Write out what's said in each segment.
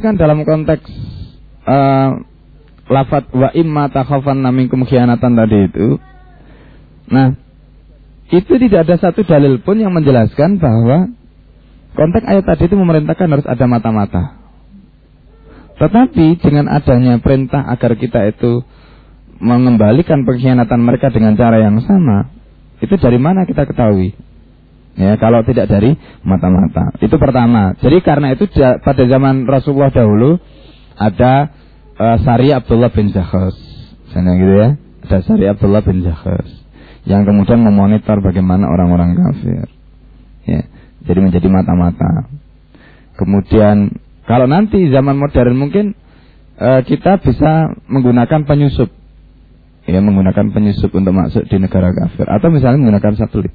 kan dalam konteks uh, lafat wa imma takhafan minkum khianatan tadi itu. Nah, itu tidak ada satu dalil pun yang menjelaskan bahwa konteks ayat tadi itu memerintahkan harus ada mata-mata. Tetapi dengan adanya perintah agar kita itu mengembalikan pengkhianatan mereka dengan cara yang sama, itu dari mana kita ketahui? Ya, kalau tidak dari mata-mata. Itu pertama. Jadi karena itu pada zaman Rasulullah dahulu ada uh, Sari Abdullah bin Zakhos. Misalnya gitu ya. Ada Sari Abdullah bin Zakhos yang kemudian memonitor bagaimana orang-orang kafir. Ya, jadi menjadi mata-mata. Kemudian kalau nanti zaman modern mungkin uh, kita bisa menggunakan penyusup. Ya, menggunakan penyusup untuk masuk di negara kafir atau misalnya menggunakan satelit.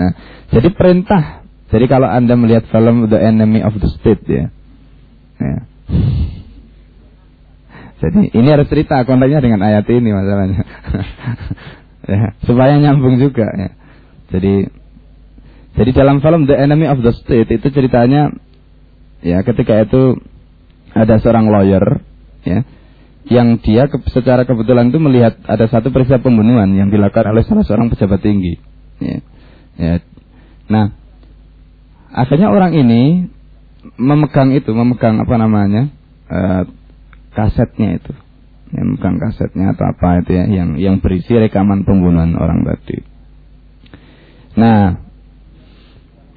Nah, jadi perintah. Jadi kalau Anda melihat film The Enemy of the State ya. ya. Jadi ini harus cerita kontaknya dengan ayat ini masalahnya. ya, supaya nyambung juga ya. Jadi jadi dalam film The Enemy of the State itu ceritanya ya ketika itu ada seorang lawyer ya yang dia ke, secara kebetulan itu melihat ada satu peristiwa pembunuhan yang dilakukan oleh salah seorang pejabat tinggi. Ya. Ya. Nah, akhirnya orang ini memegang itu, memegang apa namanya uh, kasetnya itu yang bukan kasetnya atau apa itu ya yang yang berisi rekaman pembunuhan orang tadi. Nah,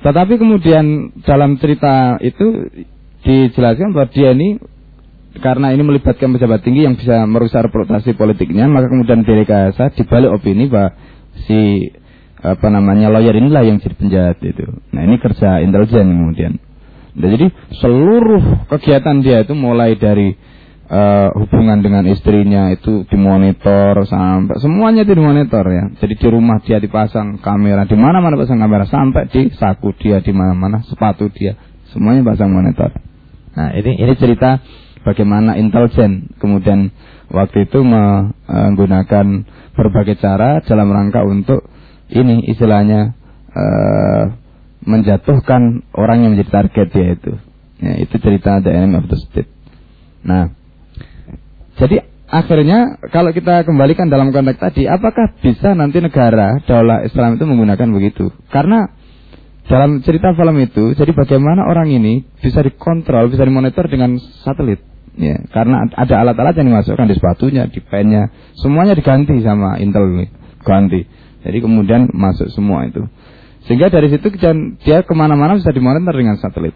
tetapi kemudian dalam cerita itu dijelaskan bahwa dia ini karena ini melibatkan pejabat tinggi yang bisa merusak reputasi politiknya, maka kemudian direkayasa dibalik opini bahwa si apa namanya lawyer inilah yang jadi penjahat itu. Nah ini kerja intelijen kemudian. Nah, jadi seluruh kegiatan dia itu mulai dari uh, hubungan dengan istrinya itu dimonitor sampai semuanya itu dimonitor ya. Jadi di rumah dia dipasang kamera, di mana-mana pasang kamera sampai di saku dia di mana-mana, sepatu dia, semuanya pasang monitor. Nah, ini ini cerita bagaimana intelijen kemudian waktu itu menggunakan berbagai cara dalam rangka untuk ini istilahnya uh, menjatuhkan orang yang menjadi target dia itu. Ya, itu cerita The Enemy of the State. Nah, jadi akhirnya kalau kita kembalikan dalam konteks tadi, apakah bisa nanti negara daulah Islam itu menggunakan begitu? Karena dalam cerita film itu, jadi bagaimana orang ini bisa dikontrol, bisa dimonitor dengan satelit. Ya, karena ada alat-alat yang dimasukkan di sepatunya, di pennya, semuanya diganti sama Intel ganti. Jadi kemudian masuk semua itu. Sehingga dari situ dia ke mana-mana bisa dimonitor dengan satelit.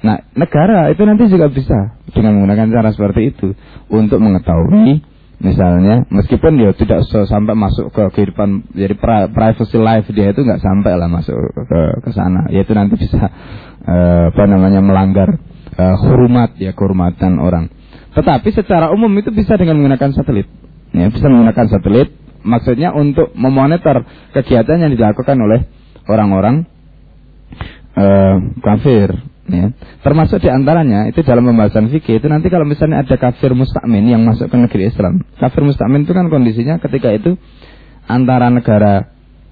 Nah, negara itu nanti juga bisa dengan menggunakan cara seperti itu untuk mengetahui misalnya meskipun dia tidak sampai masuk ke kehidupan jadi privacy life dia itu nggak sampai lah masuk ke ke sana yaitu nanti bisa uh, apa namanya melanggar eh, hormat ya kehormatan orang tetapi secara umum itu bisa dengan menggunakan satelit ya bisa menggunakan satelit maksudnya untuk memonitor kegiatan yang dilakukan oleh orang-orang uh, kafir ya. Termasuk di antaranya itu dalam pembahasan fikih itu nanti kalau misalnya ada kafir mustakmin yang masuk ke negeri Islam. Kafir mustakmin itu kan kondisinya ketika itu antara negara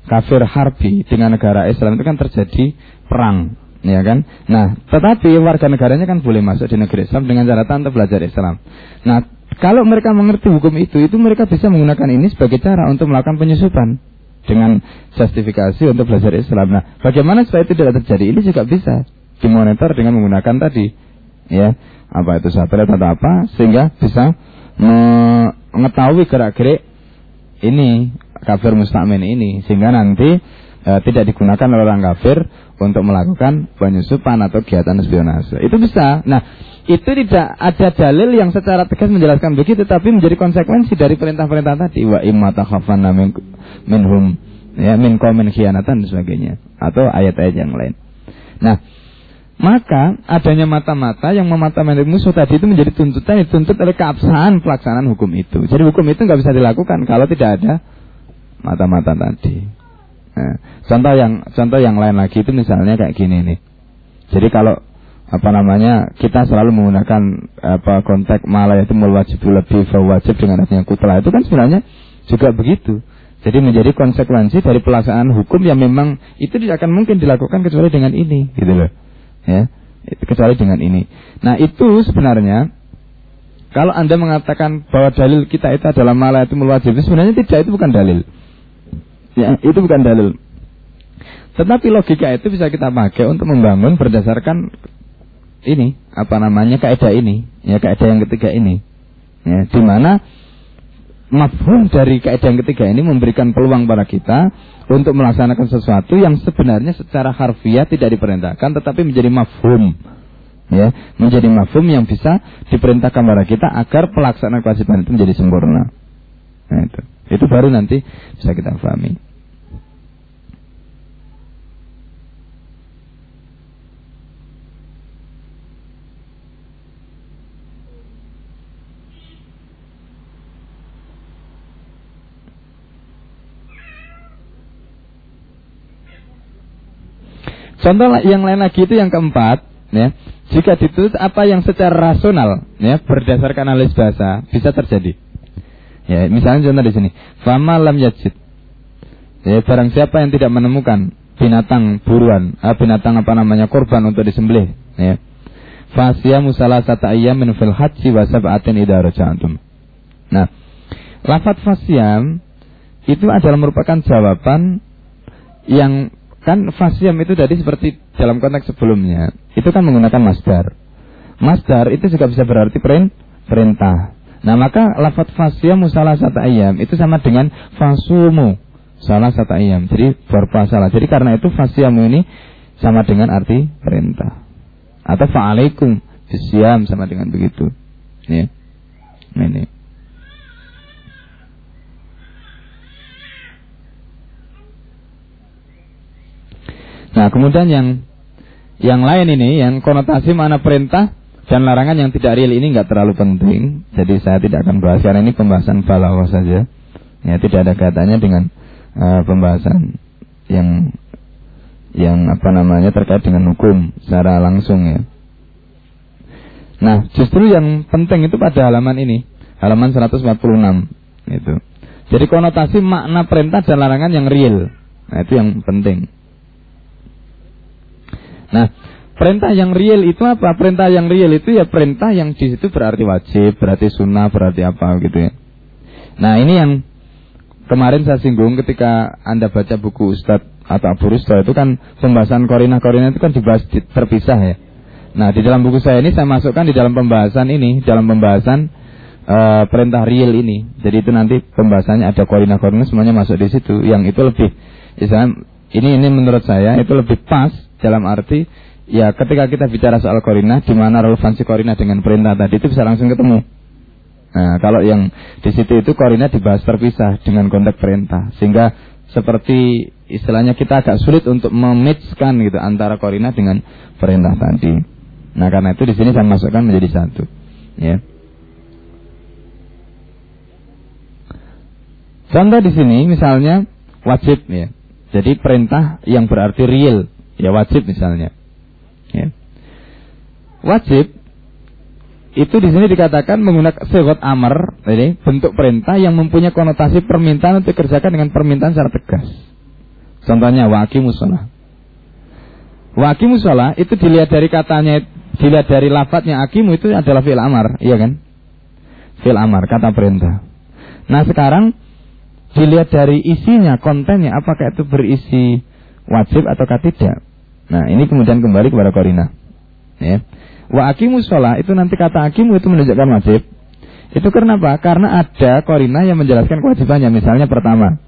kafir harbi dengan negara Islam itu kan terjadi perang, ya kan? Nah, tetapi warga negaranya kan boleh masuk di negeri Islam dengan catatan untuk belajar Islam. Nah, kalau mereka mengerti hukum itu, itu mereka bisa menggunakan ini sebagai cara untuk melakukan penyusupan dengan justifikasi untuk belajar Islam. Nah, bagaimana supaya itu tidak terjadi? Ini juga bisa dimonitor dengan menggunakan tadi ya apa itu satelit atau apa sehingga bisa mengetahui gerak-gerik ini kafir mustakmin ini sehingga nanti e, tidak digunakan oleh orang kafir untuk melakukan penyusupan atau kegiatan espionase. Itu bisa. Nah, itu tidak ada dalil yang secara tegas menjelaskan begitu tapi menjadi konsekuensi dari perintah-perintah tadi wa imma takhafanna minhum ya min qaumin khianatan dan sebagainya atau ayat-ayat yang lain. Nah, maka adanya mata-mata yang memata-mata musuh tadi itu menjadi tuntutan dituntut oleh keabsahan pelaksanaan hukum itu. Jadi hukum itu nggak bisa dilakukan kalau tidak ada mata-mata tadi. Nah, contoh yang contoh yang lain lagi itu misalnya kayak gini nih. Jadi kalau apa namanya kita selalu menggunakan apa konteks malah itu wajib lebih wajib dengan adanya kutla itu kan sebenarnya juga begitu. Jadi menjadi konsekuensi dari pelaksanaan hukum yang memang itu tidak akan mungkin dilakukan kecuali dengan ini, gitu loh ya kecuali dengan ini. Nah itu sebenarnya kalau anda mengatakan bahwa dalil kita itu adalah malah itu wajib, sebenarnya tidak itu bukan dalil. Ya, itu bukan dalil. Tetapi logika itu bisa kita pakai untuk membangun berdasarkan ini apa namanya kaidah ini, ya kaidah yang ketiga ini. Ya, di mana mafhum dari kaidah yang ketiga ini memberikan peluang pada kita untuk melaksanakan sesuatu yang sebenarnya secara harfiah tidak diperintahkan tetapi menjadi mafhum. Ya menjadi mafhum yang bisa diperintahkan pada kita agar pelaksanaan kewajiban itu menjadi sempurna. Nah, itu. Itu baru nanti bisa kita pahami Contoh yang lain lagi itu yang keempat, ya. Jika ditulis apa yang secara rasional, ya, berdasarkan analis bahasa bisa terjadi. Ya, misalnya contoh di sini, fama lam yajid. Ya, barang siapa yang tidak menemukan binatang buruan, ah, binatang apa namanya korban untuk disembelih, ya. Fasya musala sata min fil haji wa sab'atin idza. Nah, lafat fasyam itu adalah merupakan jawaban yang Kan fasyam itu tadi seperti dalam konteks sebelumnya. Itu kan menggunakan masdar. Masdar itu juga bisa berarti perintah. Nah maka lafat fasyam salah satu ayam itu sama dengan fasumu salah satu ayam. Jadi berpuasalah. Jadi karena itu fasyamu ini sama dengan arti perintah. Atau fa'alaikum bisyam sama dengan begitu. Ya. Ini. Nah, kemudian yang yang lain ini, yang konotasi mana perintah dan larangan yang tidak real ini nggak terlalu penting. Jadi saya tidak akan bahas karena ini pembahasan balaghah saja. Ya, tidak ada kaitannya dengan uh, pembahasan yang yang apa namanya terkait dengan hukum secara langsung ya. Nah, justru yang penting itu pada halaman ini, halaman 146 itu. Jadi konotasi makna perintah dan larangan yang real. Nah, itu yang penting. Nah, perintah yang real itu apa? Perintah yang real itu ya perintah yang di situ berarti wajib, berarti sunnah, berarti apa gitu ya. Nah, ini yang kemarin saya singgung ketika Anda baca buku Ustadz atau Abu Rusto itu kan pembahasan korina-korina itu kan dibahas di, terpisah ya. Nah, di dalam buku saya ini saya masukkan di dalam pembahasan ini, dalam pembahasan uh, perintah real ini. Jadi itu nanti pembahasannya ada korina-korina semuanya masuk di situ. Yang itu lebih, misalnya ini ini menurut saya itu lebih pas dalam arti ya ketika kita bicara soal korina, di mana relevansi korina dengan perintah tadi itu bisa langsung ketemu. Nah, kalau yang di situ itu korina dibahas terpisah dengan konteks perintah, sehingga seperti istilahnya kita agak sulit untuk memitskan gitu antara korina dengan perintah tadi. Nah, karena itu di sini saya masukkan menjadi satu, ya. Contoh di sini misalnya wajib ya. Jadi perintah yang berarti real ya wajib misalnya. Ya. Wajib itu di sini dikatakan menggunakan segot amar, ini bentuk perintah yang mempunyai konotasi permintaan untuk dikerjakan dengan permintaan secara tegas. Contohnya waki musola. Waki musola itu dilihat dari katanya, dilihat dari lafadznya akimu itu adalah fil amar, iya kan? Fil amar, kata perintah. Nah sekarang dilihat dari isinya, kontennya, apakah itu berisi wajib ataukah tidak. Nah, ini kemudian kembali kepada korina. Ya. Wa akimu sholat itu nanti kata akimu itu menunjukkan wajib. Itu karena apa? Karena ada korina yang menjelaskan kewajibannya. Misalnya pertama,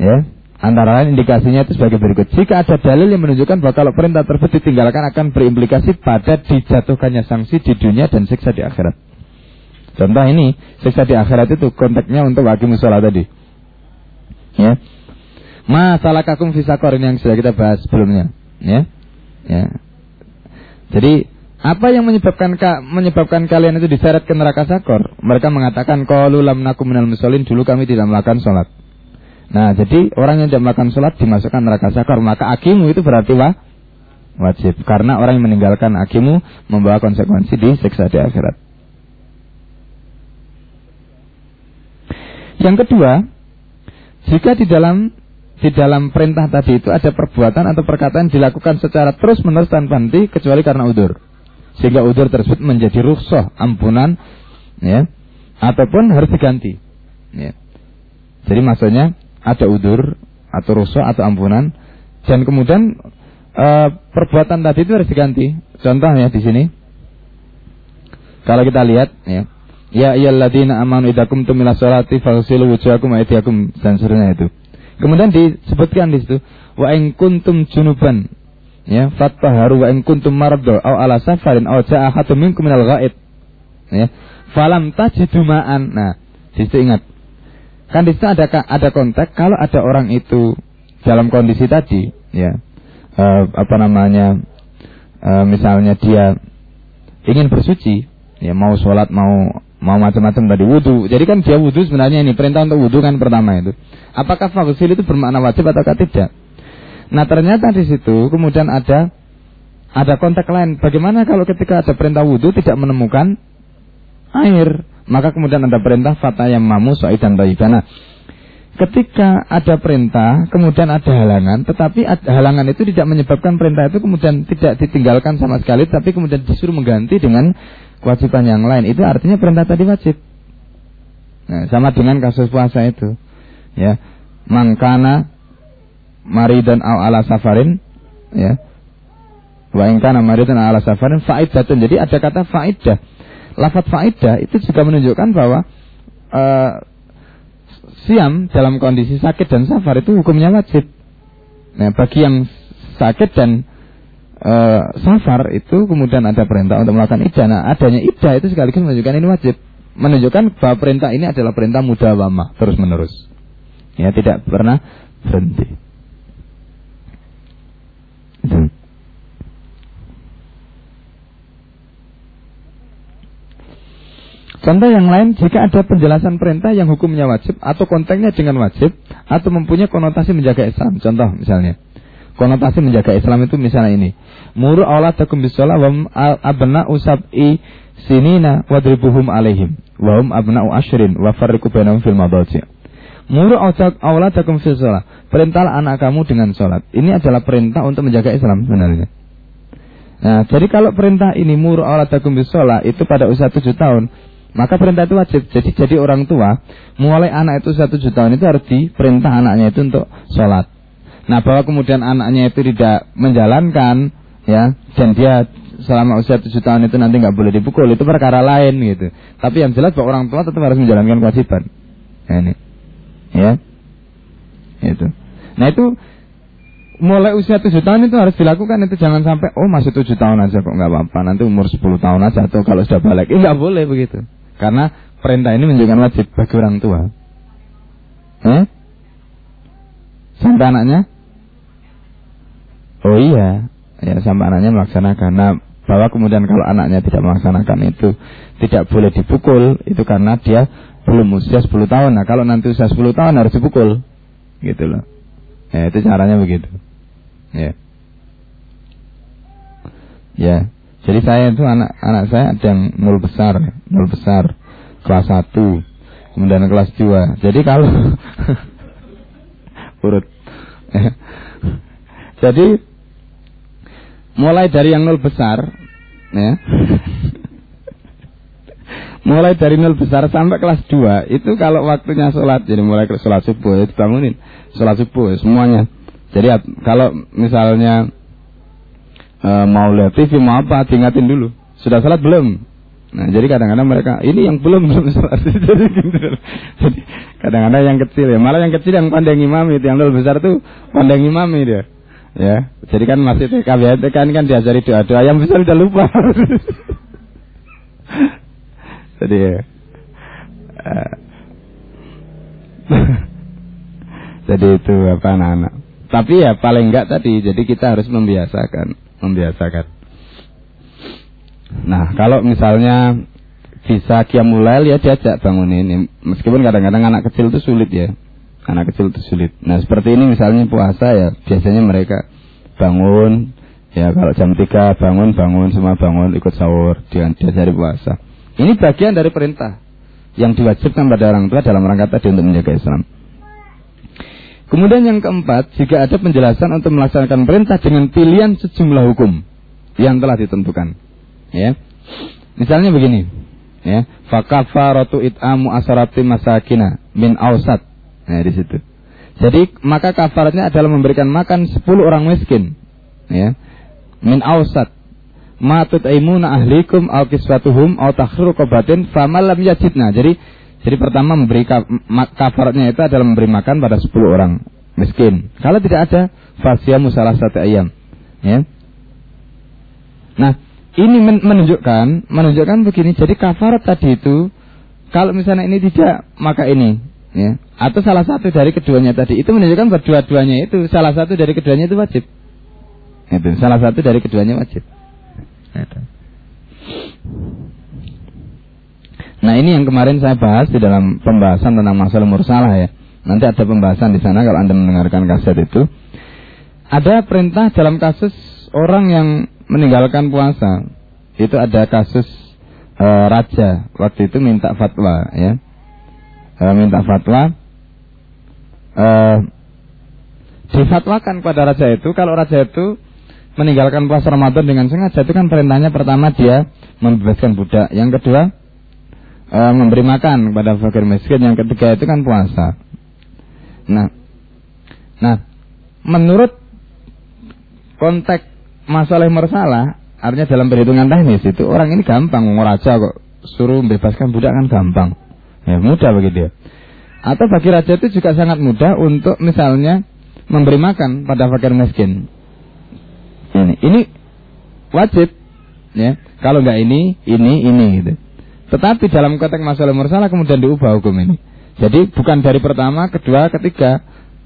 ya, antara lain indikasinya itu sebagai berikut. Jika ada dalil yang menunjukkan bahwa kalau perintah tersebut ditinggalkan akan berimplikasi pada dijatuhkannya sanksi di dunia dan siksa di akhirat. Contoh ini, siksa di akhirat itu konteksnya untuk wakimu sholat tadi. Ya. Masalah kakum visakor ini yang sudah kita bahas sebelumnya ya ya jadi apa yang menyebabkan ka, menyebabkan kalian itu diseret ke neraka sakor? Mereka mengatakan qalu lam nakum minal dulu kami tidak melakukan sholat. Nah, jadi orang yang tidak melakukan sholat dimasukkan neraka sakor, maka akimu itu berarti wah, wajib karena orang yang meninggalkan akimu membawa konsekuensi di siksa di akhirat. Yang kedua, jika di dalam di dalam perintah tadi itu ada perbuatan atau perkataan dilakukan secara terus menerus tanpa henti kecuali karena udur. Sehingga udur tersebut menjadi rukhsah, ampunan, ya, ataupun harus diganti. Ya. Jadi maksudnya ada udur atau rukhsah atau ampunan dan kemudian e, perbuatan tadi itu harus diganti. Contohnya di sini, kalau kita lihat, ya, ya ayyalladzina amanu idakum tumila sholati faghsilu wujuhakum wa dan seterusnya itu. Kemudian disebutkan di situ wa in kuntum junuban. Ya fatahharu wa in kuntum maradha aw ala safarin aw jaa ahadun minkum minal ghaid ya falam tajidu ma'an. Nah di ingat. Kan di situ ada ada konteks kalau ada orang itu dalam kondisi tadi ya uh, apa namanya uh, misalnya dia ingin bersuci ya mau sholat mau mau macam-macam tadi wudhu. Jadi kan dia wudhu sebenarnya ini perintah untuk wudhu kan pertama itu. Apakah faghsil itu bermakna wajib atau tidak? Nah ternyata di situ kemudian ada ada konteks lain. Bagaimana kalau ketika ada perintah wudhu tidak menemukan air, maka kemudian ada perintah fata yang mamu dan Nah, ketika ada perintah, kemudian ada halangan, tetapi halangan itu tidak menyebabkan perintah itu kemudian tidak ditinggalkan sama sekali, tapi kemudian disuruh mengganti dengan kewajiban yang lain itu artinya perintah tadi wajib. Nah, sama dengan kasus puasa itu. Ya. Mangkana maridan au ala safarin ya. Wa in kana maridan ala safarin faidatun. Jadi ada kata faidah. Lafat faidah itu juga menunjukkan bahwa uh, siam dalam kondisi sakit dan safar itu hukumnya wajib. Nah, bagi yang sakit dan e, safar itu kemudian ada perintah untuk melakukan idah. Nah, adanya idah itu sekaligus menunjukkan ini wajib. Menunjukkan bahwa perintah ini adalah perintah mudawamah terus menerus. Ya, tidak pernah berhenti. Itu. Contoh yang lain, jika ada penjelasan perintah yang hukumnya wajib atau kontennya dengan wajib atau mempunyai konotasi menjaga Islam. Contoh misalnya, konotasi menjaga Islam itu misalnya ini. Muru auladakum bisolah wa abna usab'i sinina wadribuhum alaihim wa hum abna'u ashrin wa farriqu bainahum fil madaji. Muru auladakum bisolah. Perintahlah anak kamu dengan sholat. Ini adalah perintah untuk menjaga Islam sebenarnya. Nah, jadi kalau perintah ini muru auladakum bisolah itu pada usia tujuh tahun, maka perintah itu wajib. Jadi jadi orang tua mulai anak itu satu tujuh tahun itu harus diperintah anaknya itu untuk sholat. Nah bahwa kemudian anaknya itu tidak menjalankan ya dan dia selama usia tujuh tahun itu nanti nggak boleh dipukul itu perkara lain gitu. Tapi yang jelas bahwa orang tua tetap harus menjalankan kewajiban. Ya, ini. Ya. Itu nah itu mulai usia tujuh tahun itu harus dilakukan itu jangan sampai oh masih tujuh tahun aja kok nggak apa-apa nanti umur sepuluh tahun aja atau kalau sudah balik eh, nggak boleh begitu. Karena perintah ini menunjukkan wajib bagi orang tua. Eh? sampai anaknya oh iya ya sampai anaknya melaksanakan. Nah, bahwa kemudian kalau anaknya tidak melaksanakan itu tidak boleh dipukul itu karena dia belum usia 10 tahun. Nah, kalau nanti usia 10 tahun harus dipukul. Gitu loh. Ya, itu caranya begitu. Ya. Ya. Jadi saya itu anak anak saya ada yang nol besar, nol besar, kelas 1, kemudian kelas 2. Jadi kalau urut. Jadi mulai dari yang nol besar ya. Mulai dari nol besar sampai kelas 2 itu kalau waktunya sholat jadi mulai ke sholat subuh itu bangunin sholat subuh semuanya. Jadi kalau misalnya e, mau lihat TV mau apa diingatin dulu. Sudah sholat belum? Nah, jadi kadang-kadang mereka ini yang belum belum sholat. jadi Jadi kadang-kadang yang kecil ya, malah yang kecil yang pandang imam itu, yang nol besar tuh pandang imam dia. Ya, jadi kan masih TK ya, TK kan diajari doa-doa yang bisa udah lupa. jadi ya. Uh, jadi itu apa anak-anak. Tapi ya paling enggak tadi, jadi kita harus membiasakan, membiasakan. Nah, kalau misalnya bisa kiamulail ya diajak bangunin. Meskipun kadang-kadang anak kecil itu sulit ya anak kecil itu sulit. Nah seperti ini misalnya puasa ya biasanya mereka bangun ya kalau jam 3 bangun bangun semua bangun ikut sahur dengan diajari puasa. Ini bagian dari perintah yang diwajibkan pada orang tua dalam rangka tadi untuk menjaga Islam. Kemudian yang keempat, jika ada penjelasan untuk melaksanakan perintah dengan pilihan sejumlah hukum yang telah ditentukan. Ya. Misalnya begini, ya, fakafaratu it'amu asarati masakina min ausat. Nah, di situ. Jadi maka kafaratnya adalah memberikan makan 10 orang miskin. Ya. Min ausat. Ma tut'imuna ahlikum au kiswatuhum au takhru qabatin famalam yajidna. Jadi jadi pertama memberi kafaratnya itu adalah memberi makan pada 10 orang miskin. Kalau tidak ada, fasyamu salah satu ayam. Ya. Nah, ini menunjukkan menunjukkan begini. Jadi kafarat tadi itu kalau misalnya ini tidak, maka ini ya. Atau salah satu dari keduanya tadi itu menunjukkan berdua-duanya itu salah satu dari keduanya itu wajib. Itu salah satu dari keduanya wajib. Nah ini yang kemarin saya bahas di dalam pembahasan tentang masalah mursalah ya. Nanti ada pembahasan di sana kalau anda mendengarkan kaset itu. Ada perintah dalam kasus orang yang meninggalkan puasa. Itu ada kasus e, raja waktu itu minta fatwa ya. E, minta fatwa. E, difatwakan kepada raja itu kalau raja itu meninggalkan puasa Ramadan dengan sengaja itu kan perintahnya pertama dia membebaskan budak. Yang kedua e, memberi makan kepada fakir miskin. Yang ketiga itu kan puasa. Nah, nah menurut konteks masalah mersalah, artinya dalam perhitungan teknis itu orang ini gampang raja kok suruh membebaskan budak kan gampang. Ya mudah bagi dia. Atau bagi raja itu juga sangat mudah untuk misalnya memberi makan pada fakir miskin. Ini, ini wajib ya. Kalau nggak ini, ini, ini gitu. Tetapi dalam konteks masalah mursalah kemudian diubah hukum ini. Jadi bukan dari pertama, kedua, ketiga,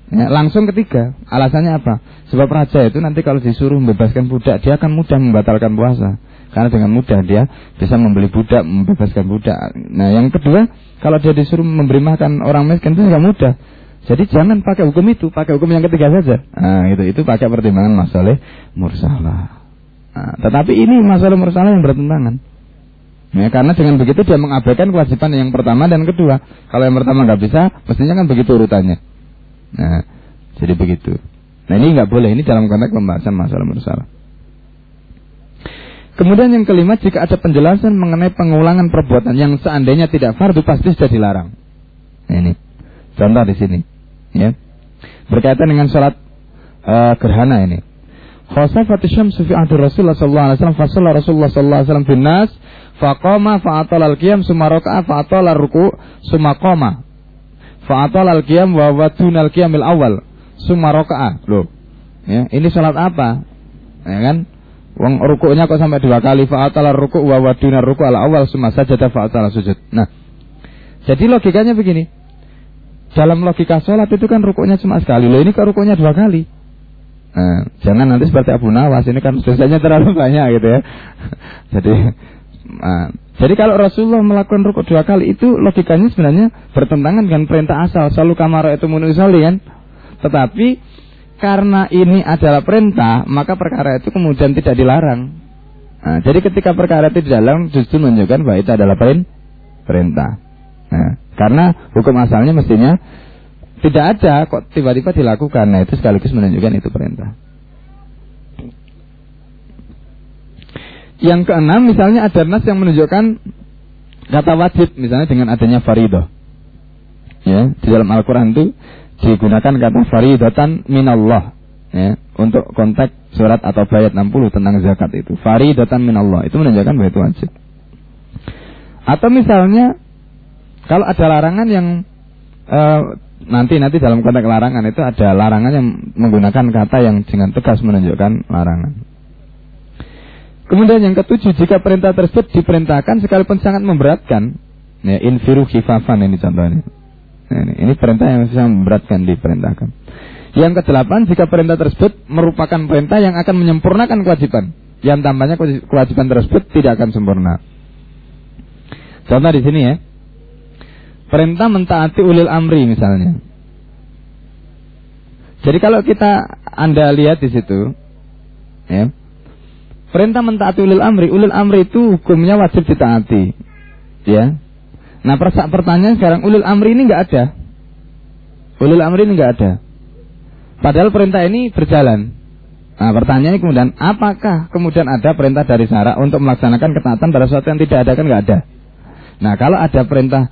ya, langsung ketiga. Alasannya apa? Sebab raja itu nanti kalau disuruh membebaskan budak, dia akan mudah membatalkan puasa. Karena dengan mudah dia bisa membeli budak, membebaskan budak. Nah yang kedua, kalau dia disuruh memberi makan orang miskin itu nggak mudah. Jadi jangan pakai hukum itu, pakai hukum yang ketiga saja. Nah, itu itu pakai pertimbangan masalah mursalah. Nah, tetapi ini masalah mursalah yang bertentangan. Ya, karena dengan begitu dia mengabaikan kewajiban yang pertama dan kedua. Kalau yang pertama nggak bisa, mestinya kan begitu urutannya. Nah, jadi begitu. Nah ini nggak boleh. Ini dalam konteks pembahasan masalah bersalah. Kemudian yang kelima, jika ada penjelasan mengenai pengulangan perbuatan yang seandainya tidak fardu pasti sudah dilarang. Ini contoh di sini, ya. Berkaitan dengan sholat uh, gerhana ini. Khosafat syamsu fi ahdi Rasulullah sallallahu alaihi wasallam fasalla Rasulullah sallallahu alaihi wasallam bin nas faqama fa'atal al-qiyam summa raka'a fa'atal ruku summa qama. Fa'atal al-qiyam wa awal summa ya ini salat apa? Ya kan Wong rukuknya kok sampai dua kali fa'atal ruku wa wadun ruku al awal summa sajada fa'atal sujud. Nah jadi logikanya begini. Dalam logika sholat itu kan rukuknya cuma sekali. Loh ini kok rukuknya dua kali? Nah, jangan nanti seperti Abu Nawas ini kan dosanya terlalu banyak gitu ya. jadi nah, jadi kalau Rasulullah melakukan rukuk dua kali itu logikanya sebenarnya bertentangan dengan perintah asal. Selalu kamar itu menusali kan. Tetapi karena ini adalah perintah maka perkara itu kemudian tidak dilarang. Nah, jadi ketika perkara itu dilarang justru menunjukkan bahwa itu adalah perintah. Nah, karena hukum asalnya mestinya tidak ada kok tiba-tiba dilakukan. Nah itu sekaligus menunjukkan itu perintah. Yang keenam misalnya ada nas yang menunjukkan kata wajib misalnya dengan adanya faridah. Ya, di dalam Al-Qur'an itu digunakan kata faridatan minallah ya, untuk konteks surat atau bayat 60 tentang zakat itu. Faridatan minallah itu menunjukkan bahwa itu wajib. Atau misalnya kalau ada larangan yang uh, nanti nanti dalam konteks larangan itu ada larangan yang menggunakan kata yang dengan tegas menunjukkan larangan. Kemudian yang ketujuh, jika perintah tersebut diperintahkan sekalipun sangat memberatkan, ya infiru khifafan ini contohnya. Nah, ini, ini perintah yang sangat memberatkan diperintahkan. Yang kedelapan, jika perintah tersebut merupakan perintah yang akan menyempurnakan kewajiban, yang tambahnya kewajiban tersebut tidak akan sempurna. Contoh di sini ya, perintah mentaati ulil amri misalnya. Jadi kalau kita Anda lihat di situ ya. Perintah mentaati ulil amri, ulil amri itu hukumnya wajib ditaati. Ya. Nah, pertanyaan sekarang ulil amri ini enggak ada. Ulil amri ini enggak ada. Padahal perintah ini berjalan. Nah pertanyaannya kemudian apakah kemudian ada perintah dari syara untuk melaksanakan ketaatan pada sesuatu yang tidak ada kan nggak ada. Nah kalau ada perintah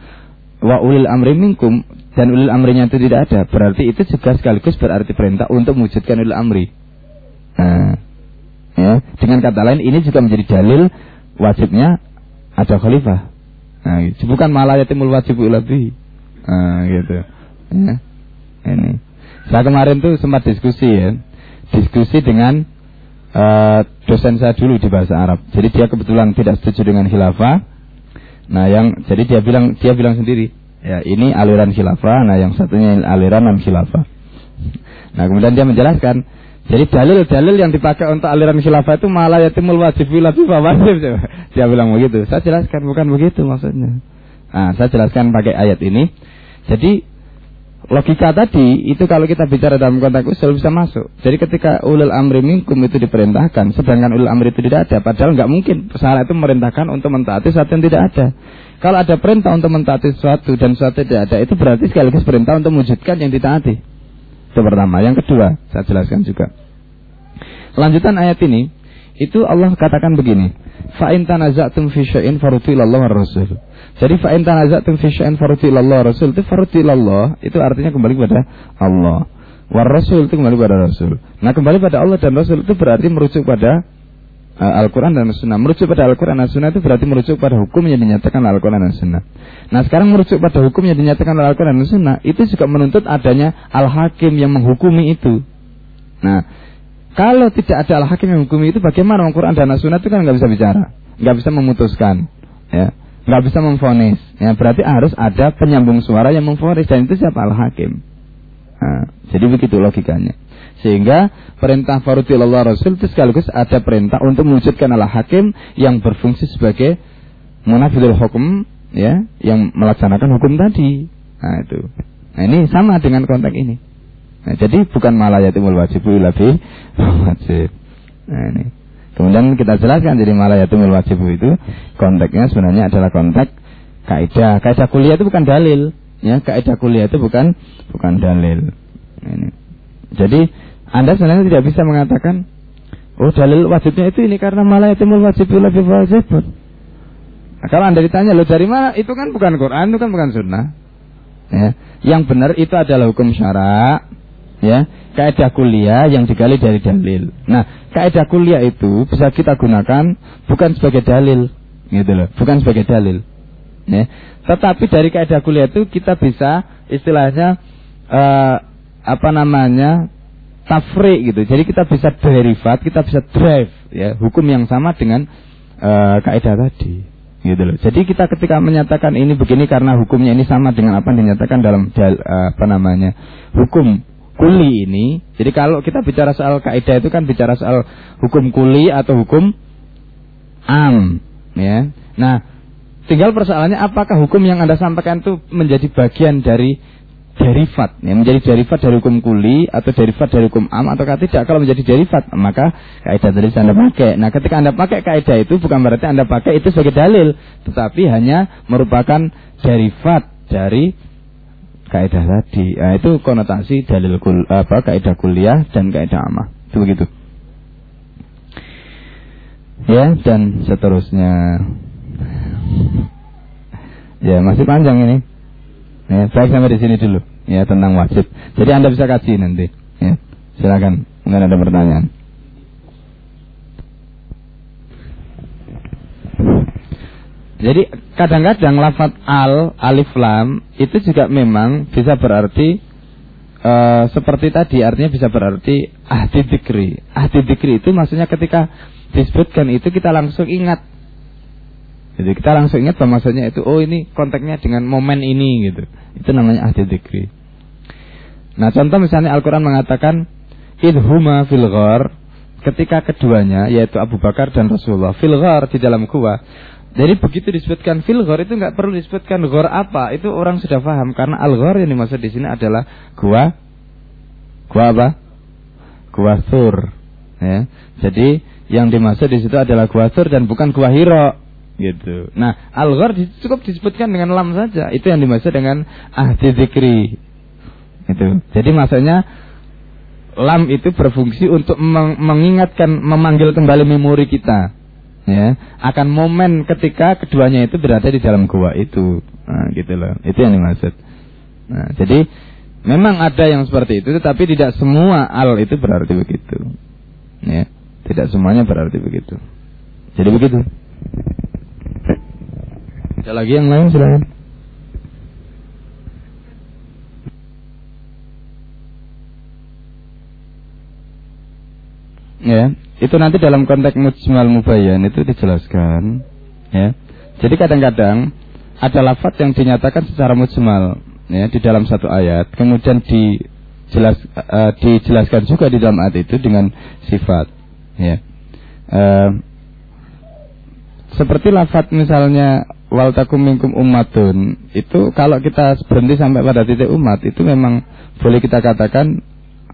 wa ulil amri minkum dan ulil amrinya itu tidak ada berarti itu juga sekaligus berarti perintah untuk mewujudkan ulil amri. Nah, ya dengan kata lain ini juga menjadi dalil wajibnya ada khalifah. Nah, gitu. bukan malah yatimul wajib lebih. Nah, gitu. Ya. Ini. Saya kemarin tuh sempat diskusi ya diskusi dengan uh, dosen saya dulu di bahasa Arab. Jadi dia kebetulan tidak setuju dengan khilafah. Nah, yang jadi dia bilang dia bilang sendiri, ya ini aliran khilafah, nah yang satunya aliran non khilafah. Nah, kemudian dia menjelaskan, jadi dalil-dalil yang dipakai untuk aliran khilafah itu malah yatimul wajib wajib wajib. Dia bilang begitu. Saya jelaskan bukan begitu maksudnya. Nah, saya jelaskan pakai ayat ini. Jadi logika tadi itu kalau kita bicara dalam konteks usul bisa masuk. Jadi ketika ulul amri minkum itu diperintahkan, sedangkan ulul amri itu tidak ada, padahal nggak mungkin pesara itu merintahkan untuk mentaati sesuatu yang tidak ada. Kalau ada perintah untuk mentaati sesuatu dan sesuatu tidak ada, itu berarti sekaligus perintah untuk mewujudkan yang ditaati. Itu pertama. Yang kedua, saya jelaskan juga. Lanjutan ayat ini, itu Allah katakan begini, fa in tanaza'tum fi syai'in rasul. Jadi fa in tanaza'tum fi syai'in rasul itu farutu ilallah itu artinya kembali kepada Allah. War rasul itu kembali kepada rasul. Nah, kembali pada Allah dan rasul itu berarti merujuk pada Al-Quran dan Sunnah. Merujuk pada Al-Quran dan Sunnah itu berarti merujuk pada hukum yang dinyatakan Al-Quran dan Sunnah. Nah sekarang merujuk pada hukum yang dinyatakan Al-Quran dan Sunnah itu juga menuntut adanya Al-Hakim yang menghukumi itu. Nah kalau tidak ada al-hakim yang hukum itu bagaimana Al-Quran dan As-Sunnah itu kan nggak bisa bicara, nggak bisa memutuskan, ya, nggak bisa memfonis. Ya, berarti harus ada penyambung suara yang memfonis dan itu siapa al-hakim. Nah, jadi begitu logikanya. Sehingga perintah Allah Rasul itu sekaligus ada perintah untuk mewujudkan al-hakim yang berfungsi sebagai munafidul hukum ya yang melaksanakan hukum tadi. Nah itu. Nah ini sama dengan konteks ini. Nah, jadi bukan malah yatimul wajib lebih wajib. Nah, ini. Kemudian kita jelaskan jadi malah yatimul wajib itu konteksnya sebenarnya adalah konteks kaidah. Kaidah kuliah itu bukan dalil, ya. Kaidah kuliah itu bukan bukan dalil. Nah, ini. Jadi Anda sebenarnya tidak bisa mengatakan oh dalil wajibnya itu ini karena malah yatimul wajib lebih wajib. Nah, kalau Anda ditanya lo dari mana? Itu kan bukan Quran, itu kan bukan sunnah. Ya. Yang benar itu adalah hukum syarak ya kaidah kuliah yang digali dari dalil. Nah, kaidah kuliah itu bisa kita gunakan bukan sebagai dalil, gitu loh, bukan sebagai dalil. Ya. Tetapi dari kaidah kuliah itu kita bisa istilahnya uh, apa namanya tafri gitu. Jadi kita bisa derivat, kita bisa drive ya hukum yang sama dengan uh, kaidah tadi gitu loh. Jadi kita ketika menyatakan ini begini karena hukumnya ini sama dengan apa yang dinyatakan dalam dal, uh, apa namanya hukum kuli ini. Jadi kalau kita bicara soal kaidah itu kan bicara soal hukum kuli atau hukum am, ya. Nah, tinggal persoalannya apakah hukum yang Anda sampaikan itu menjadi bagian dari derivat, ya, menjadi derivat dari hukum kuli atau derivat dari hukum am atau tidak. Kalau menjadi derivat, maka kaidah tadi Anda pakai. Nah, ketika Anda pakai kaidah itu bukan berarti Anda pakai itu sebagai dalil, tetapi hanya merupakan derivat dari kaidah tadi. Nah, itu konotasi dalil kul, apa kaidah kuliah dan kaidah amah. Itu begitu. Ya, dan seterusnya. Ya, masih panjang ini. Ya, baik sampai di sini dulu. Ya, tentang wajib. Jadi Anda bisa kasih nanti. Ya, silakan. Mungkin ada pertanyaan. Jadi kadang-kadang lafat al, alif lam itu juga memang bisa berarti uh, seperti tadi artinya bisa berarti ahdi dikri. Ahdi dikri itu maksudnya ketika disebutkan itu kita langsung ingat. Jadi kita langsung ingat maksudnya itu oh ini konteksnya dengan momen ini gitu. Itu namanya ahdi dikri. Nah contoh misalnya Al-Quran mengatakan idhuma fil ghar ketika keduanya yaitu Abu Bakar dan Rasulullah fil ghar di dalam gua jadi begitu disebutkan fil ghor itu nggak perlu disebutkan ghor apa, itu orang sudah paham karena al ghor yang dimaksud di sini adalah gua gua apa? Gua sur. Ya. Jadi yang dimaksud di situ adalah gua sur dan bukan gua hiro gitu. Nah, al cukup disebutkan dengan lam saja. Itu yang dimaksud dengan ahdi zikri. Itu. Jadi maksudnya lam itu berfungsi untuk meng mengingatkan memanggil kembali memori kita. Ya. Akan momen ketika keduanya itu berada di dalam gua itu. Nah, gitu loh. Itu yang dimaksud. Nah, jadi memang ada yang seperti itu tetapi tidak semua al itu berarti begitu. Ya. Tidak semuanya berarti begitu. Jadi begitu ada lagi yang lain silakan. Ya itu nanti dalam konteks mujmal mubayyan itu dijelaskan ya. Jadi kadang-kadang ada lafaz yang dinyatakan secara mujmal ya di dalam satu ayat kemudian dijelas uh, dijelaskan juga di dalam ayat itu dengan sifat ya. Uh, seperti lafaz misalnya wal takum minkum ummatun itu kalau kita berhenti sampai pada titik umat itu memang boleh kita katakan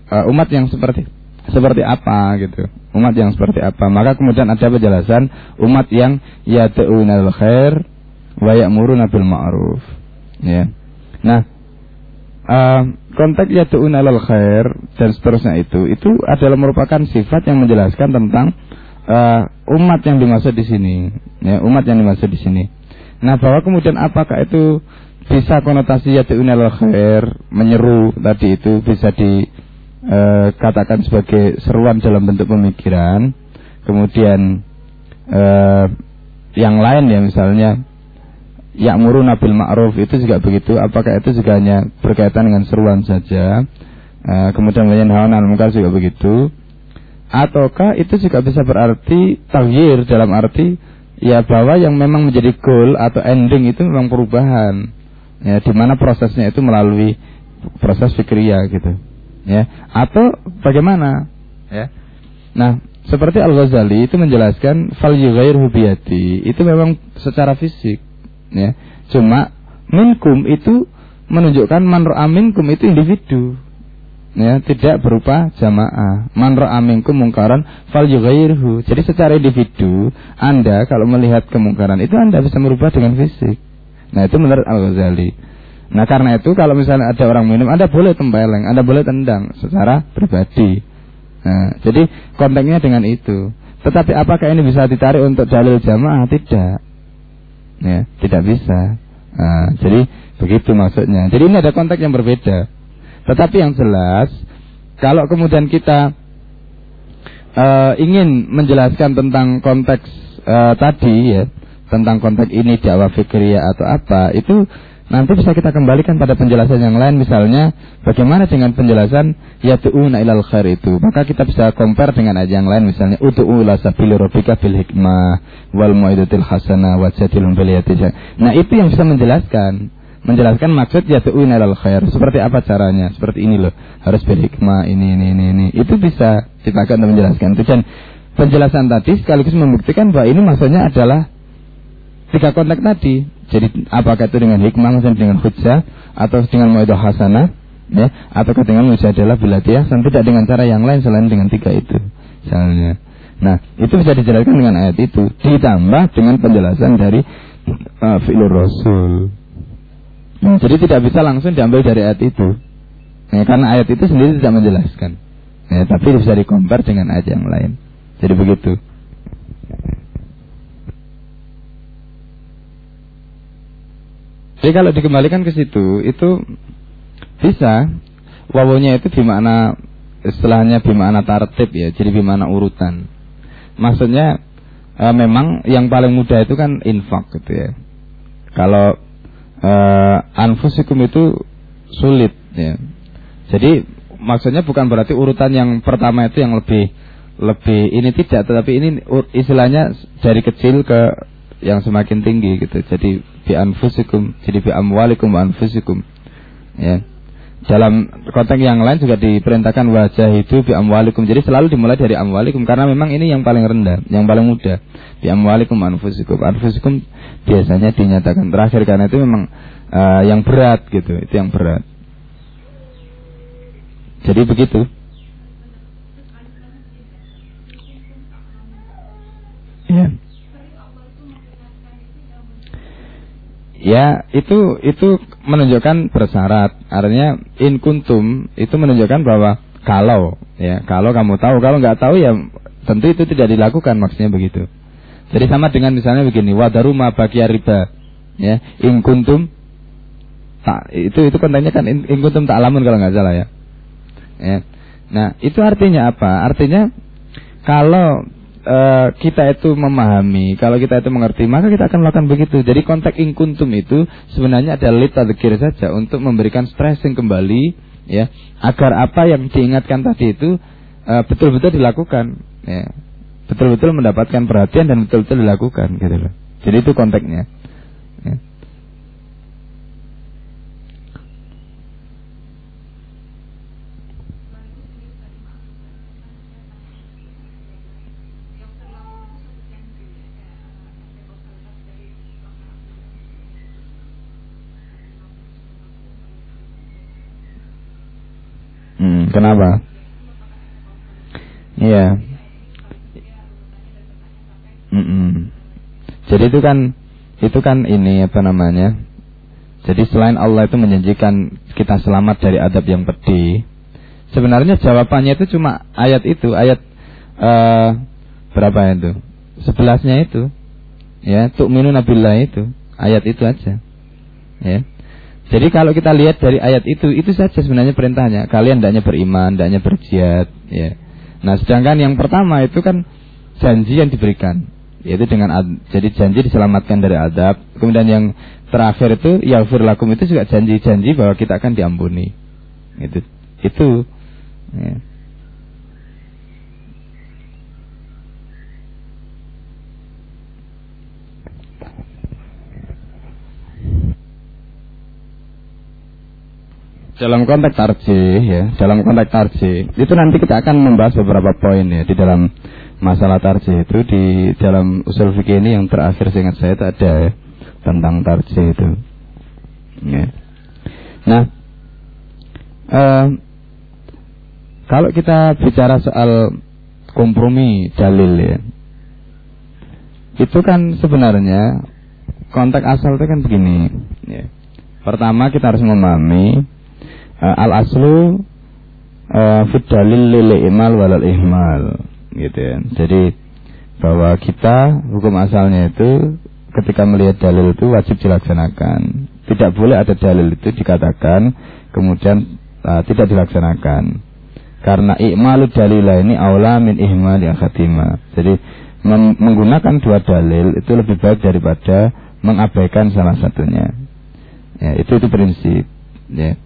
uh, umat yang seperti seperti apa gitu. Umat yang seperti apa. Maka kemudian ada penjelasan umat yang yad'unal khair wa ya'muruna bil ma'ruf. Ya. Nah, uh, konteks yad'unal khair dan seterusnya itu itu adalah merupakan sifat yang menjelaskan tentang uh, umat yang dimaksud di sini. Ya, umat yang dimaksud di sini. Nah, bahwa kemudian apakah itu bisa konotasi yad'unal khair menyeru tadi itu bisa di e, sebagai seruan dalam bentuk pemikiran, kemudian e, yang lain ya misalnya Ya'muru nabil ma'ruf itu juga begitu. Apakah itu juga hanya berkaitan dengan seruan saja? E, kemudian lain hawa munkar juga begitu. Ataukah itu juga bisa berarti tawir dalam arti ya bahwa yang memang menjadi goal atau ending itu memang perubahan. Ya di mana prosesnya itu melalui proses fikriya gitu. Ya atau bagaimana? Ya. Nah seperti Al Ghazali itu menjelaskan fal yughair hubiyati itu memang secara fisik. Ya. Cuma minkum itu menunjukkan man minkum itu individu ya tidak berupa jamaah man minkum mungkaran fal yughairhu jadi secara individu Anda kalau melihat kemungkaran itu Anda bisa merubah dengan fisik nah itu menurut Al Ghazali Nah karena itu kalau misalnya ada orang minum, Anda boleh tempeleng, Anda boleh tendang secara pribadi. Nah, jadi konteksnya dengan itu. Tetapi apakah ini bisa ditarik untuk dalil jamaah? Tidak. Ya, tidak bisa. Nah, jadi begitu maksudnya. Jadi ini ada konteks yang berbeda. Tetapi yang jelas, kalau kemudian kita uh, ingin menjelaskan tentang konteks uh, tadi ya, tentang konteks ini dakwah fikriyah atau apa, itu Nanti bisa kita kembalikan pada penjelasan yang lain. Misalnya bagaimana dengan penjelasan yatu'una ilal khair itu. Maka kita bisa compare dengan ayat yang lain. Misalnya utu'u ila sabili rabbika bil hikmah wal mu'idatil hasanah wa jadilun bil Nah, itu yang bisa menjelaskan menjelaskan maksud yatu'una ilal khair. Seperti apa caranya? Seperti ini loh. Harus bil hikmah ini ini ini ini. Itu bisa dipakai untuk menjelaskan itu dan penjelasan tadi sekaligus membuktikan bahwa ini maksudnya adalah tiga konteks tadi jadi apakah itu dengan hikmah misalnya dengan hujjah atau dengan mu'idah hasanah ya atau dengan mujadalah bilatiyah dan tidak dengan cara yang lain selain dengan tiga itu misalnya. Nah, itu bisa dijelaskan dengan ayat itu ditambah dengan penjelasan dari uh, fi'lur rasul. Nah, jadi tidak bisa langsung diambil dari ayat itu. Ya, karena ayat itu sendiri tidak menjelaskan. Ya, tapi bisa dikompar dengan ayat yang lain. Jadi begitu. Jadi kalau dikembalikan ke situ itu bisa wawunya itu bimana istilahnya bimana tartib ya, jadi bimana urutan. Maksudnya e, memang yang paling mudah itu kan infak gitu ya. Kalau e, anfusikum itu sulit ya. Jadi maksudnya bukan berarti urutan yang pertama itu yang lebih lebih ini tidak tetapi ini istilahnya dari kecil ke yang semakin tinggi gitu. Jadi bi anfusikum jadi bi amwalikum wa anfusikum ya dalam konteks yang lain juga diperintahkan wajah itu bi amwalikum jadi selalu dimulai dari amwalikum karena memang ini yang paling rendah yang paling mudah bi amwalikum wa anfusikum anfusikum biasanya dinyatakan terakhir karena itu memang uh, yang berat gitu itu yang berat jadi begitu ya Ya, itu itu menunjukkan bersyarat. Artinya in kuntum itu menunjukkan bahwa Kalau ya, kalau kamu tahu, kalau nggak tahu ya tentu itu tidak dilakukan maksudnya begitu. Jadi sama dengan misalnya begini, wadaruma bagia riba, ya, in kuntum tak itu itu kontennya kan in, in kuntum tak alamun kalau nggak salah ya. ya. Nah itu artinya apa? Artinya kalau uh, kita itu memahami, kalau kita itu mengerti, maka kita akan melakukan begitu. Jadi konteks in kuntum itu sebenarnya ada litadikir saja untuk memberikan stressing kembali, ya, agar apa yang diingatkan tadi itu uh, betul-betul dilakukan. Ya betul-betul mendapatkan perhatian dan betul-betul dilakukan gitu loh. Jadi itu konteksnya. Ya. Hmm, kenapa? Iya. Mm -mm. Jadi itu kan itu kan ini apa namanya? Jadi selain Allah itu menjanjikan kita selamat dari adab yang pedih, sebenarnya jawabannya itu cuma ayat itu, ayat uh, berapa itu? Sebelasnya itu, ya, tu'minu nabilah itu, ayat itu aja, ya. Jadi kalau kita lihat dari ayat itu, itu saja sebenarnya perintahnya. Kalian hendaknya beriman, hendaknya berjihad, ya. Nah, sedangkan yang pertama itu kan janji yang diberikan yaitu dengan jadi janji diselamatkan dari adab. Kemudian yang terakhir itu yaghfir lakum itu juga janji-janji bahwa kita akan diampuni. Itu itu ya. dalam konteks tarjih ya, dalam konteks tarjih itu nanti kita akan membahas beberapa poin ya di dalam masalah tarjih itu di dalam usul fikih ini yang terakhir seingat saya itu ada ya, tentang tarjih itu. Ya. Nah, uh, kalau kita bicara soal kompromi dalil ya, itu kan sebenarnya konteks asal itu kan begini. Ya. Pertama kita harus memahami uh, al aslu uh, fit dalil lil imal walal ihmal gitu ya. Jadi bahwa kita hukum asalnya itu ketika melihat dalil itu wajib dilaksanakan. Tidak boleh ada dalil itu dikatakan kemudian uh, tidak dilaksanakan. Karena i'malu dalilah ini aula min ihmali khatimah. Jadi menggunakan dua dalil itu lebih baik daripada mengabaikan salah satunya. Ya, itu itu prinsip. Ya.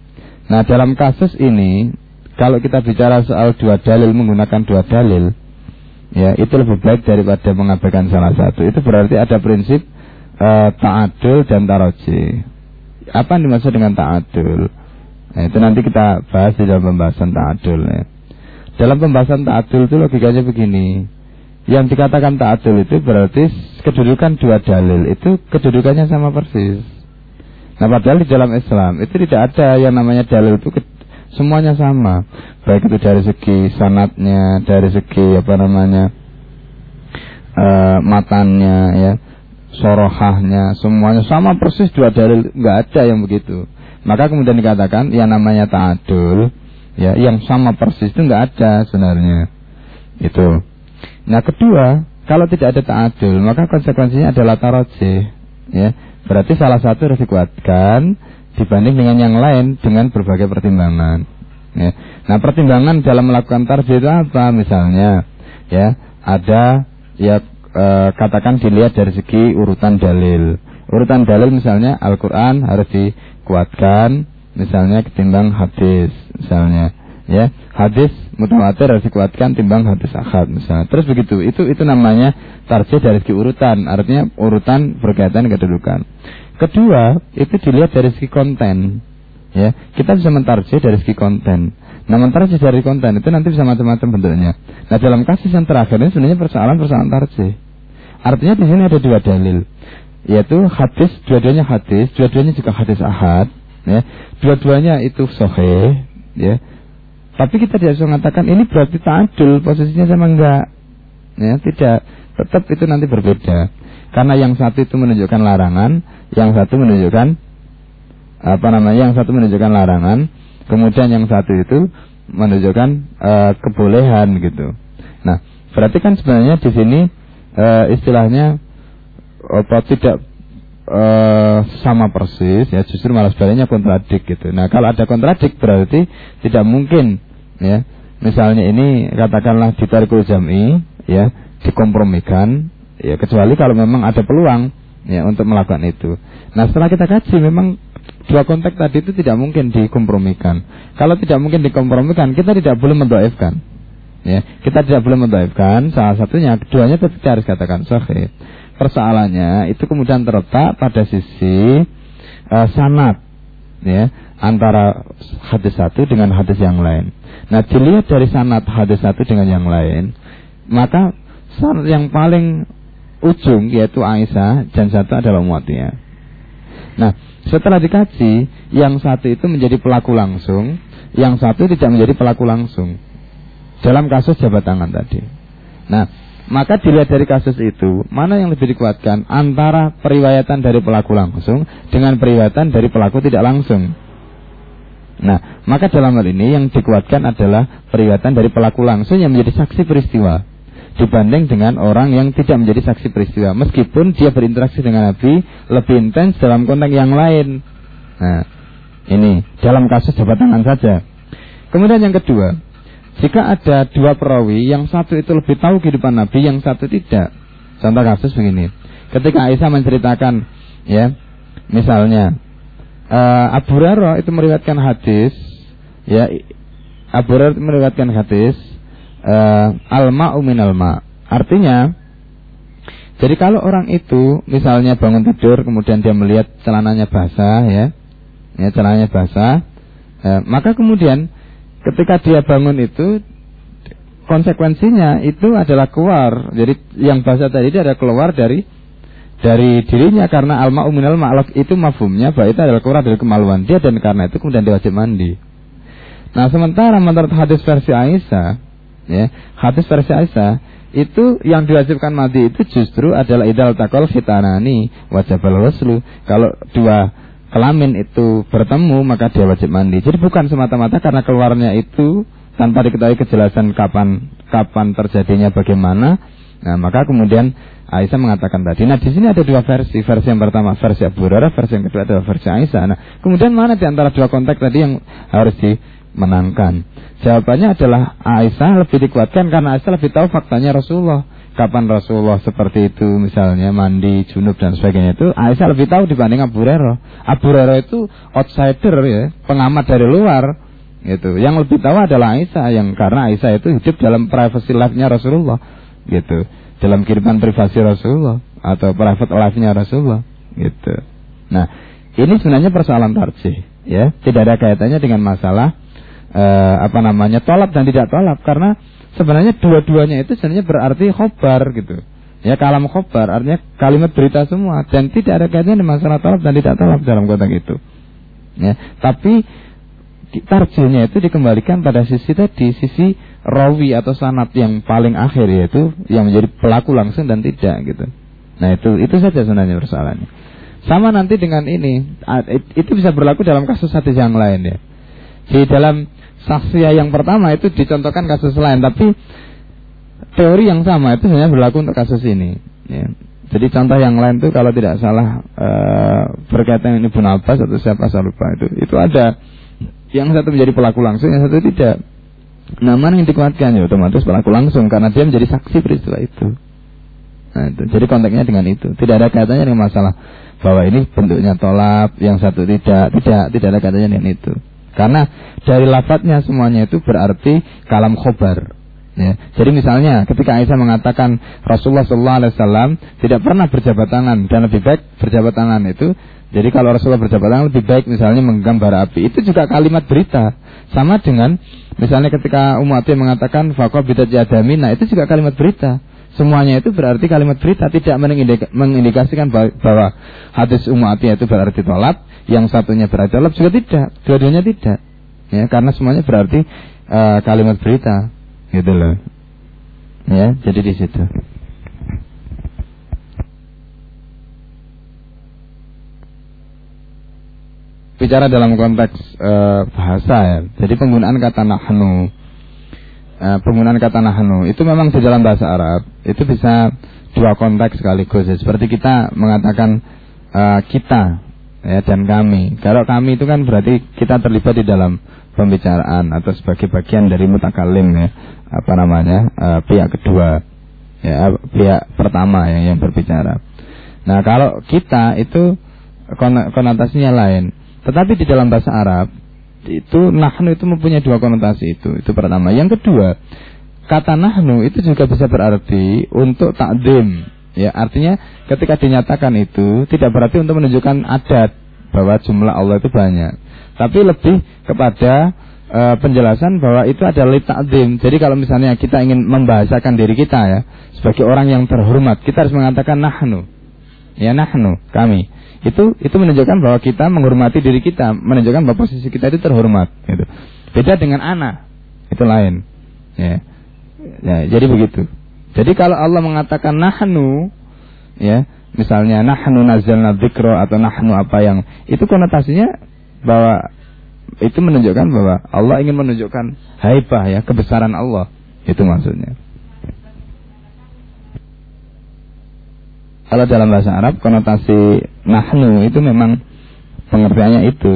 Nah dalam kasus ini kalau kita bicara soal dua dalil menggunakan dua dalil, ya itu lebih baik daripada mengabaikan salah satu. Itu berarti ada prinsip uh, ta'adul dan taroji. Apa yang dimaksud dengan ta'adul? Nah, itu nanti kita bahas di dalam pembahasan ta'adul. Ya. Dalam pembahasan ta'adul itu logikanya begini. Yang dikatakan ta'adul itu berarti kedudukan dua dalil itu kedudukannya sama persis. Nah padahal di dalam Islam itu tidak ada yang namanya dalil itu semuanya sama. Baik itu dari segi sanatnya dari segi apa namanya uh, matannya ya sorohahnya semuanya sama persis dua dalil nggak ada yang begitu. Maka kemudian dikatakan yang namanya ta'adul ya yang sama persis itu nggak ada sebenarnya. Itu. Nah kedua kalau tidak ada ta'adul maka konsekuensinya adalah taroji ya. Berarti salah satu harus dikuatkan dibanding dengan yang lain dengan berbagai pertimbangan. Ya. Nah pertimbangan dalam melakukan tarjih apa misalnya? Ya ada ya e, katakan dilihat dari segi urutan dalil. Urutan dalil misalnya Al-Quran harus dikuatkan misalnya ketimbang hadis misalnya ya hadis mutawatir harus dikuatkan timbang hadis ahad misalnya terus begitu itu itu namanya tarjih dari segi urutan artinya urutan berkaitan kedudukan Kedua, itu dilihat dari segi konten. Ya, kita bisa mentarjih dari segi konten. Nah, mentarjih dari konten itu nanti bisa macam-macam bentuknya. Nah, dalam kasus yang terakhir ini sebenarnya persoalan-persoalan tarjih. Artinya di sini ada dua dalil, yaitu hadis, dua-duanya hadis, dua-duanya juga hadis ahad, ya. Dua-duanya itu sohe, ya. Tapi kita tidak bisa mengatakan ini berarti ta'adul, posisinya sama enggak. Ya, tidak. Tetap itu nanti berbeda. Karena yang satu itu menunjukkan larangan, yang satu menunjukkan apa namanya? Yang satu menunjukkan larangan, kemudian yang satu itu menunjukkan uh, kebolehan gitu. Nah, berarti kan sebenarnya di sini uh, istilahnya apa tidak uh, sama persis ya justru malah sebaliknya kontradik gitu. Nah, kalau ada kontradik berarti tidak mungkin ya. Misalnya ini katakanlah ditarikul jam'i ya, dikompromikan ya kecuali kalau memang ada peluang ya untuk melakukan itu. Nah, setelah kita kaji memang dua konteks tadi itu tidak mungkin dikompromikan. Kalau tidak mungkin dikompromikan, kita tidak boleh mendoifkan. Ya, kita tidak boleh mendoifkan. Salah satunya, keduanya tetap harus katakan sahih. Persoalannya itu kemudian terletak pada sisi uh, sanat, ya, antara hadis satu dengan hadis yang lain. Nah, dilihat dari sanat hadis satu dengan yang lain, maka sanat yang paling ujung yaitu Aisyah dan satu adalah Muatiyah. Nah, setelah dikaji, yang satu itu menjadi pelaku langsung, yang satu tidak menjadi pelaku langsung. Dalam kasus jabat tangan tadi. Nah, maka dilihat dari kasus itu, mana yang lebih dikuatkan antara periwayatan dari pelaku langsung dengan periwayatan dari pelaku tidak langsung. Nah, maka dalam hal ini yang dikuatkan adalah periwayatan dari pelaku langsung yang menjadi saksi peristiwa dibanding dengan orang yang tidak menjadi saksi peristiwa meskipun dia berinteraksi dengan Nabi lebih intens dalam konteks yang lain. Nah, ini dalam kasus jabat tangan saja. Kemudian yang kedua, jika ada dua perawi yang satu itu lebih tahu kehidupan Nabi, yang satu tidak. Contoh kasus begini. Ketika Aisyah menceritakan ya, misalnya uh, Abu Hurairah itu meriwayatkan hadis ya Abu Hurairah meriwayatkan hadis uh, al-ma'u minal ma. Artinya jadi kalau orang itu misalnya bangun tidur kemudian dia melihat celananya basah ya, ya celananya basah, eh, maka kemudian ketika dia bangun itu konsekuensinya itu adalah keluar. Jadi yang basah tadi itu ada keluar dari dari dirinya karena alma uminal ma'lak itu mafhumnya bahwa itu adalah keluar dari kemaluan dia dan karena itu kemudian dia wajib mandi. Nah sementara menurut hadis versi Aisyah ya hadis versi Aisyah itu yang diwajibkan mandi itu justru adalah idal takol khitanani wajibal waslu kalau dua kelamin itu bertemu maka dia wajib mandi jadi bukan semata-mata karena keluarnya itu tanpa diketahui kejelasan kapan kapan terjadinya bagaimana nah maka kemudian Aisyah mengatakan tadi. Nah di sini ada dua versi. Versi yang pertama versi Abu Hurairah, versi yang kedua adalah versi Aisyah. Nah kemudian mana di antara dua konteks tadi yang harus dimenangkan? Jawabannya adalah Aisyah lebih dikuatkan karena Aisyah lebih tahu faktanya Rasulullah. Kapan Rasulullah seperti itu misalnya mandi, junub dan sebagainya itu Aisyah lebih tahu dibanding Abu Hurairah. Abu Hurairah itu outsider ya, pengamat dari luar. Gitu. Yang lebih tahu adalah Aisyah yang karena Aisyah itu hidup dalam privacy life-nya Rasulullah. Gitu. Dalam kehidupan privasi Rasulullah atau private life-nya Rasulullah. Gitu. Nah, ini sebenarnya persoalan tarjih ya, tidak ada kaitannya dengan masalah eh, apa namanya tolak dan tidak tolak karena sebenarnya dua-duanya itu sebenarnya berarti khobar gitu. Ya kalam khobar artinya kalimat berita semua dan tidak ada kaitannya dengan masalah tolak dan tidak tolak dalam konteks itu. Ya, tapi tarjihnya itu dikembalikan pada sisi tadi sisi rawi atau sanat yang paling akhir yaitu yang menjadi pelaku langsung dan tidak gitu. Nah itu itu saja sebenarnya persoalannya. Sama nanti dengan ini, itu bisa berlaku dalam kasus hadis yang lain ya. Di dalam saksi yang pertama itu dicontohkan kasus lain, tapi teori yang sama itu hanya berlaku untuk kasus ini. Ya. Jadi contoh yang lain itu kalau tidak salah e, berkaitan ini Ibnu Abbas atau siapa saya lupa itu, itu ada yang satu menjadi pelaku langsung, yang satu tidak. Mana yang dikuatkan ya otomatis pelaku langsung karena dia menjadi saksi peristiwa itu. Nah, itu. Jadi konteksnya dengan itu. Tidak ada kaitannya dengan masalah bahwa ini bentuknya tolak, yang satu tidak, tidak, tidak ada kaitannya dengan itu. Karena dari lafadznya semuanya itu berarti kalam khobar. Ya. Jadi misalnya ketika Aisyah mengatakan Rasulullah SAW tidak pernah berjabat tangan dan lebih baik berjabat tangan itu jadi kalau Rasulullah berjabat tangan lebih baik misalnya menggenggam bara api itu juga kalimat berita sama dengan misalnya ketika Atim mengatakan fakoh bidat jadami nah itu juga kalimat berita semuanya itu berarti kalimat berita tidak mengindikasikan bahwa hadis Atim itu berarti tolak yang satunya berarti tolak juga tidak dua-duanya tidak ya karena semuanya berarti uh, kalimat berita gitu loh ya jadi di situ bicara dalam konteks uh, bahasa ya. Jadi penggunaan kata nahnu uh, penggunaan kata nahnu itu memang di dalam bahasa Arab itu bisa dua konteks sekaligus ya. Seperti kita mengatakan uh, kita ya dan kami. Kalau kami itu kan berarti kita terlibat di dalam pembicaraan atau sebagai bagian dari mutakalim ya apa namanya uh, pihak kedua ya pihak pertama yang yang berbicara. Nah kalau kita itu konotasinya lain. Tetapi di dalam bahasa Arab itu nahnu itu mempunyai dua konotasi itu. Itu pertama. Yang kedua, kata nahnu itu juga bisa berarti untuk takdim. Ya, artinya ketika dinyatakan itu tidak berarti untuk menunjukkan adat bahwa jumlah Allah itu banyak. Tapi lebih kepada e, penjelasan bahwa itu adalah takdim. Jadi kalau misalnya kita ingin membahasakan diri kita ya sebagai orang yang terhormat, kita harus mengatakan nahnu. Ya nahnu, kami itu itu menunjukkan bahwa kita menghormati diri kita, menunjukkan bahwa posisi kita itu terhormat. Gitu. Beda dengan anak, itu lain. Ya. ya, jadi begitu. Jadi kalau Allah mengatakan nahnu, ya, misalnya nahnu nazzalna dzikra atau nahnu apa yang itu konotasinya bahwa itu menunjukkan bahwa Allah ingin menunjukkan haibah ya, kebesaran Allah. Itu maksudnya. Kalau dalam bahasa Arab konotasi nahnu itu memang pengertiannya itu.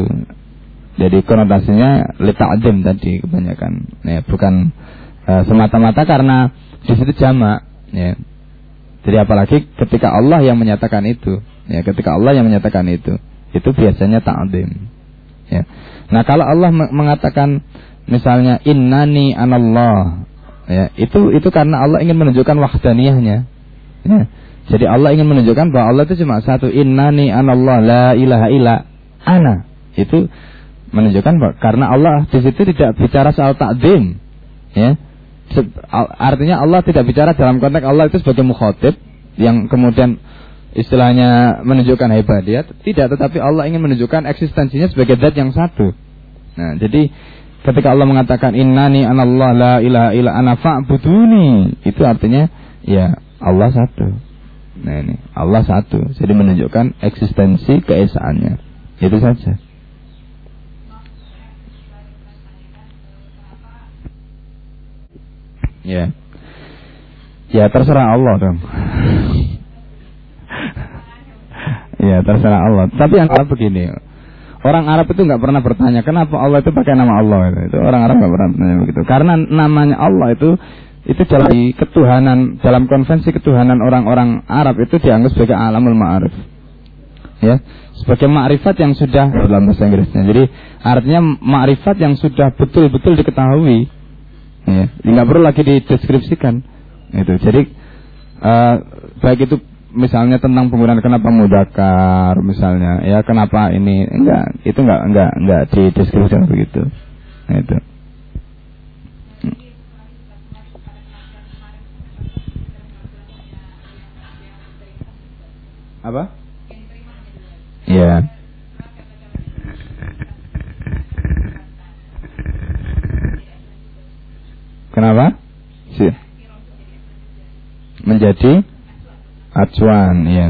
Jadi konotasinya lita'adim tadi kebanyakan. Ya, bukan uh, semata-mata karena di situ jamak, ya. Jadi apalagi ketika Allah yang menyatakan itu, ya, ketika Allah yang menyatakan itu, itu biasanya ta'adim. Ya. Nah, kalau Allah mengatakan misalnya innani anallah, ya, itu itu karena Allah ingin menunjukkan wahdaniyahnya. Ya. Jadi Allah ingin menunjukkan bahwa Allah itu cuma satu. Innani anallah la ilaha illa ana. Itu menunjukkan bahwa karena Allah di situ tidak bicara soal takdim. Ya. Artinya Allah tidak bicara dalam konteks Allah itu sebagai mukhotib yang kemudian istilahnya menunjukkan dia tidak tetapi Allah ingin menunjukkan eksistensinya sebagai zat yang satu. Nah, jadi ketika Allah mengatakan innani anallah la ilaha illa ana fa'buduni itu artinya ya Allah satu. Nah ini Allah satu, jadi menunjukkan eksistensi keesaannya. Itu saja. Ya. Ya terserah Allah dong. ya terserah Allah. Tapi yang Arab begini, orang Arab itu nggak pernah bertanya kenapa Allah itu pakai nama Allah itu. Orang Arab nggak pernah bertanya begitu. Karena namanya Allah itu itu dalam ketuhanan dalam konvensi ketuhanan orang-orang Arab itu dianggap sebagai alamul ma'arif ya sebagai makrifat yang sudah dalam bahasa Inggrisnya jadi artinya makrifat yang sudah betul-betul diketahui ya nggak perlu lagi dideskripsikan. Itu jadi uh, baik itu misalnya tentang penggunaan kenapa mudakar misalnya ya kenapa ini enggak itu enggak enggak enggak dideskripsikan begitu. Itu Apa? Ya. Kenapa? Si. Menjadi acuan, ya.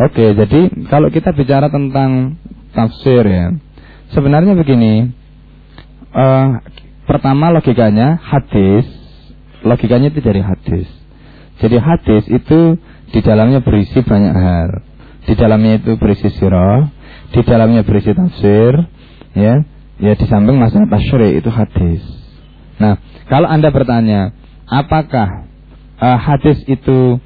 Oke, jadi kalau kita bicara tentang tafsir ya, sebenarnya begini. Uh, pertama logikanya hadis, logikanya itu dari hadis. Jadi hadis itu di dalamnya berisi banyak hal. Di dalamnya itu berisi sirah, di dalamnya berisi tafsir, ya. Ya di samping masalah tasyri itu hadis. Nah, kalau Anda bertanya, apakah uh, hadis itu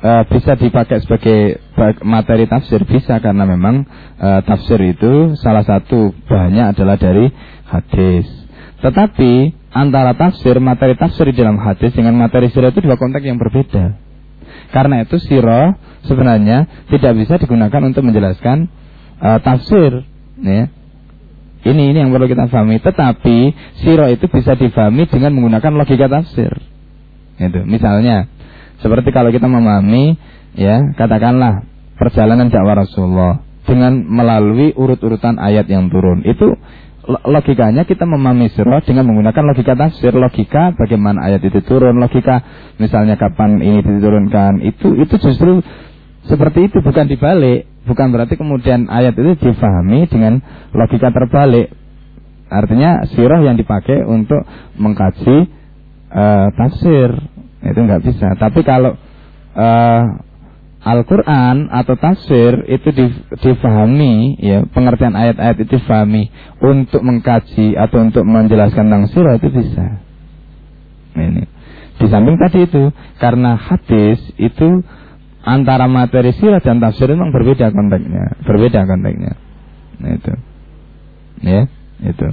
uh, bisa dipakai sebagai materi tafsir? Bisa karena memang uh, tafsir itu salah satu bahannya adalah dari hadis. Tetapi antara tafsir, materi tafsir di dalam hadis dengan materi sirah itu dua konteks yang berbeda. Karena itu siro sebenarnya tidak bisa digunakan untuk menjelaskan uh, tafsir. Ya. Ini ini yang perlu kita pahami. Tetapi siro itu bisa difahami dengan menggunakan logika tafsir. Itu. Misalnya seperti kalau kita memahami ya katakanlah perjalanan dakwah Rasulullah dengan melalui urut-urutan ayat yang turun itu logikanya kita memahami surah dengan menggunakan logika tafsir, logika bagaimana ayat itu turun, logika misalnya kapan ini diturunkan, itu itu justru seperti itu bukan dibalik. Bukan berarti kemudian ayat itu difahami dengan logika terbalik. Artinya sirah yang dipakai untuk mengkaji uh, tafsir itu nggak bisa. Tapi kalau uh, Al-Quran atau tafsir itu difahami, ya pengertian ayat-ayat itu difahami untuk mengkaji atau untuk menjelaskan tentang sirah itu bisa. Ini di samping tadi itu karena hadis itu antara materi sirah dan tafsir memang berbeda konteksnya, berbeda konteksnya. Nah, itu, ya itu.